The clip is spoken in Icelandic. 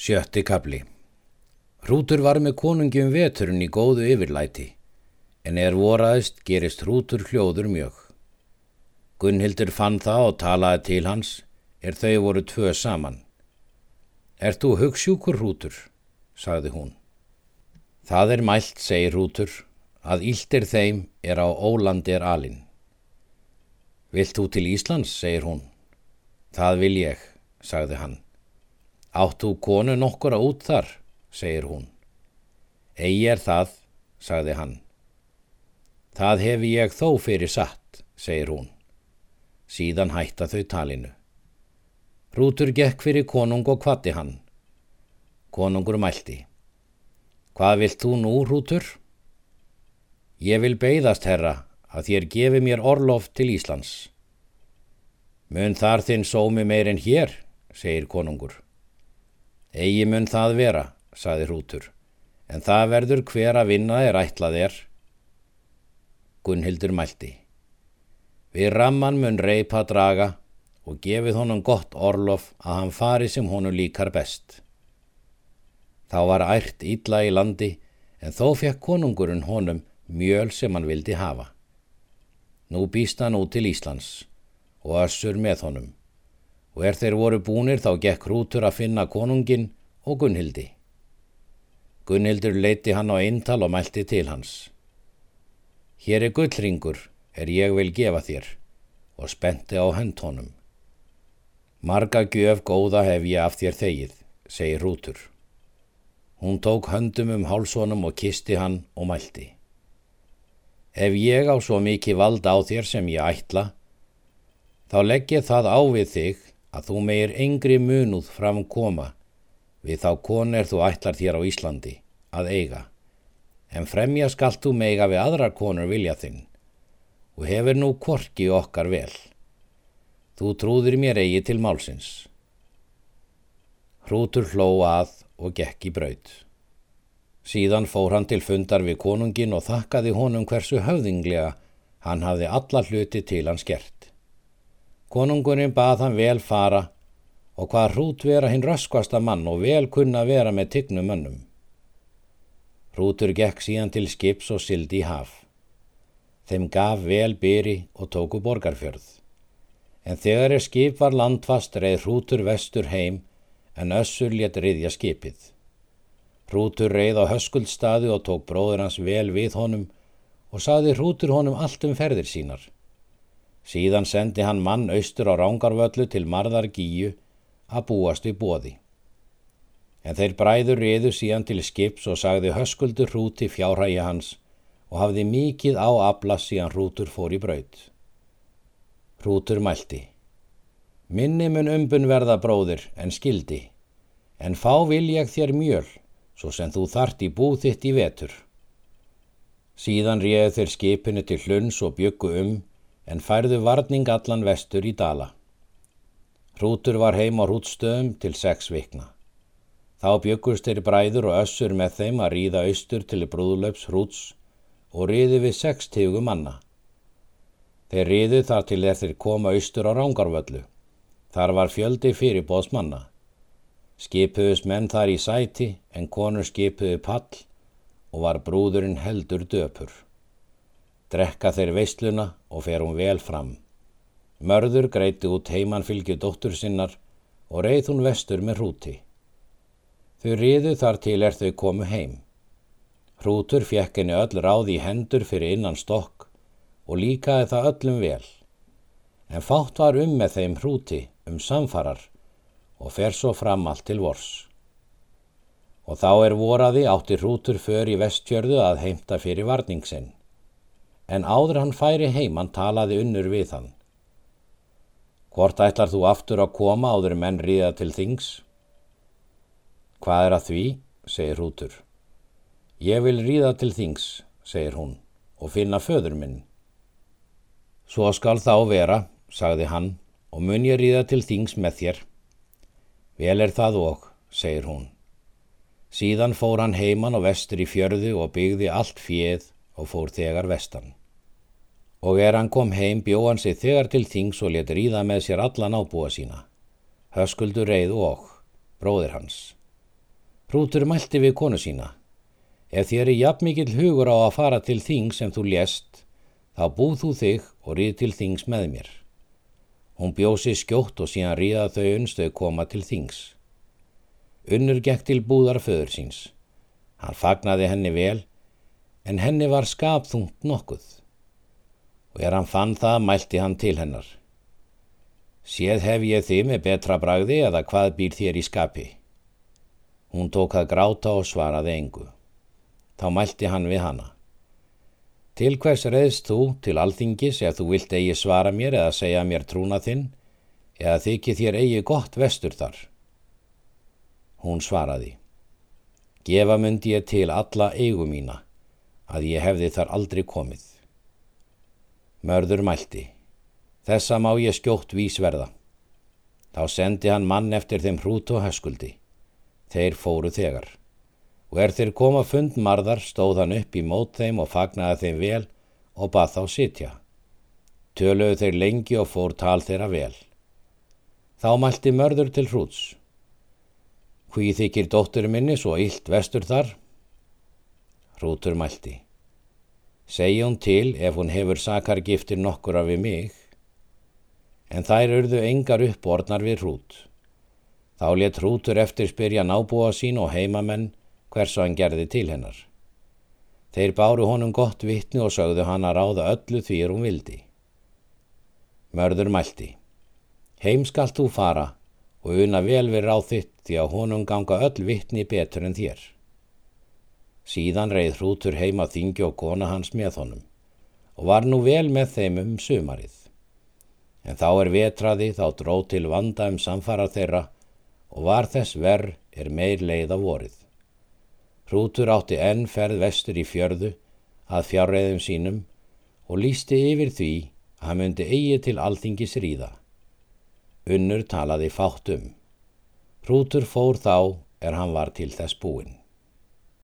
Sjötti kapli Hrútur var með konungi um veturinn í góðu yfirlæti, en er voraðist gerist hrútur hljóður mjög. Gunnhildur fann það og talaði til hans, er þau voru tvö saman. Er þú hugssjúkur hrútur, sagði hún. Það er mælt, segir hrútur, að íldir þeim er á ólandi er alin. Vilt þú til Íslands, segir hún. Það vil ég, sagði hann. Áttu konu nokkura út þar, segir hún. Egi er það, sagði hann. Það hefi ég þó fyrir satt, segir hún. Síðan hætta þau talinu. Rútur gekk fyrir konung og kvatti hann. Konungur mælti. Hvað vilt þú nú, Rútur? Ég vil beigðast, herra, að þér gefi mér orlof til Íslands. Mun þar þinn sómi meir en hér, segir konungur. Egi mun það vera, saði hrútur, en það verður hver að vinna er ætlað er. Gunnhildur mælti. Við ramman mun reypa draga og gefið honum gott orlof að hann fari sem honum líkar best. Þá var ært ítla í landi en þó fekk konungurinn honum mjöl sem hann vildi hafa. Nú býst hann út til Íslands og össur með honum og er þeir voru búnir þá gekk hrútur að finna konungin og Gunnhildi. Gunnhildur leiti hann á eintal og mælti til hans. Hér er gullringur, er ég vil gefa þér, og spenti á hönd honum. Marga gjöf góða hef ég af þér þegið, segir hrútur. Hún tók höndum um hálsónum og kisti hann og mælti. Ef ég á svo mikið vald á þér sem ég ætla, þá legg ég það á við þig að þú meir yngri munuð fram koma við þá konir þú ætlar þér á Íslandi að eiga, en fremja skalt þú meiga við aðra konur vilja þinn og hefur nú korki okkar vel. Þú trúðir mér eigi til málsins. Hrútur hló að og gekk í braud. Síðan fór hann til fundar við konungin og þakkaði honum hversu höfðinglega hann hafði alla hluti til hans gert. Konungurinn bað hann vel fara og hvað hrút vera hinn röskvasta mann og vel kunna vera með tygnum mönnum. Hrútur gekk síðan til skips og sildi í haf. Þeim gaf vel byri og tóku borgarfjörð. En þegar er skip var landfast reið hrútur vestur heim en össur létt riðja skipið. Hrútur reið á höskuldstaði og tók bróður hans vel við honum og saði hrútur honum allt um ferðir sínar. Síðan sendi hann mann austur á rángarvöllu til marðar gíu að búast við bóði. En þeir bræður riðu síðan til skips og sagði höskuldur hrúti fjárhægi hans og hafði mikið á abla síðan hrútur fór í braud. Hrútur mælti. Minni mun umbun verða bróðir en skildi, en fá vil ég þér mjöl, svo sem þú þart í búð þitt í vetur. Síðan réðu þeir skipinu til hluns og byggu um en færðu varning allan vestur í dala. Hrútur var heim á hrútstöðum til sex vikna. Þá byggust þeir bræður og össur með þeim að ríða austur til brúðlöps hrúts og riði við sex tígu manna. Þeir riðu þar til þeir koma austur á rángarvöllu. Þar var fjöldi fyrir bóðsmanna. Skipuðust menn þar í sæti en konur skipuðu pall og var brúðurinn heldur döpur. Drekka þeir veisluna og fer hún vel fram. Mörður greiti út heimannfylgju dóttur sinnar og reið hún vestur með hrúti. Þau riðu þar til er þau komu heim. Hrútur fjekk henni öll ráði í hendur fyrir innan stokk og líkaði það öllum vel. En fátt var um með þeim hrúti um samfarar og fer svo fram allt til vors. Og þá er voraði átti hrútur för í vestjörðu að heimta fyrir varningsinn en áður hann færi heimann talaði unnur við hann. Hvort ætlar þú aftur að koma áður menn ríða til þings? Hvað er að því, segir hútur. Ég vil ríða til þings, segir hún, og finna föður minn. Svo skal þá vera, sagði hann, og mun ég ríða til þings með þér. Vel er það og, segir hún. Síðan fór hann heimann og vestur í fjörðu og byggði allt fjöð og fór þegar vestan og er hann kom heim bjó hann sig þegar til þings og let ríða með sér allan ábúa sína. Höskuldur reið og, bróðir hans. Hrútur mælti við konu sína. Ef þér er jafn mikill hugur á að fara til þing sem þú lést, þá búð þú þig og ríð til þings með mér. Hún bjósi skjótt og síðan ríða þau unnstau koma til þings. Unnur gekk til búðar föður síns. Hann fagnaði henni vel, en henni var skapþungt nokkuð. Og er hann fann það, mælti hann til hennar. Séð hef ég þið með betra bragði eða hvað býr þér í skapi? Hún tók að gráta og svaraði engu. Þá mælti hann við hana. Til hvers reyðst þú til alþingis ef þú vilt eigi svara mér eða segja mér trúna þinn eða þykir þér eigi gott vestur þar? Hún svaraði. Gefa myndi ég til alla eigu mína að ég hefði þar aldrei komið. Mörður mælti. Þessa má ég skjótt vísverða. Þá sendi hann mann eftir þeim hrút og höskuldi. Þeir fóru þegar. Og er þeir koma fundmarðar stóð hann upp í mót þeim og fagnaði þeim vel og bað þá sitja. Töluðu þeir lengi og fór tal þeirra vel. Þá mælti mörður til hrúts. Hví þykir dóttur minni svo illt vestur þar? Hrútur mælti. Segja hún til ef hún hefur sakargiftir nokkura við mig en þær urðu engar uppborðnar við hrút. Þá let hrútur eftir spyrja nábúa sín og heimamenn hversu hann gerði til hennar. Þeir báru honum gott vittni og sögðu hann að ráða öllu því hún vildi. Mörður mælti. Heim skalt þú fara og una vel við ráð þitt því að honum ganga öll vittni betur en þér. Síðan reið hrútur heima þingi og kona hans með honum og var nú vel með þeim um sumarið en þá er vetraði þá dró til vanda um samfara þeirra og var þess verð er meir leið af vorið. Hrútur átti enn ferð vestur í fjörðu að fjárreðum sínum og lísti yfir því að hann myndi eigi til alþingis ríða. Unnur talaði fátt um. Hrútur fór þá er hann var til þess búinn.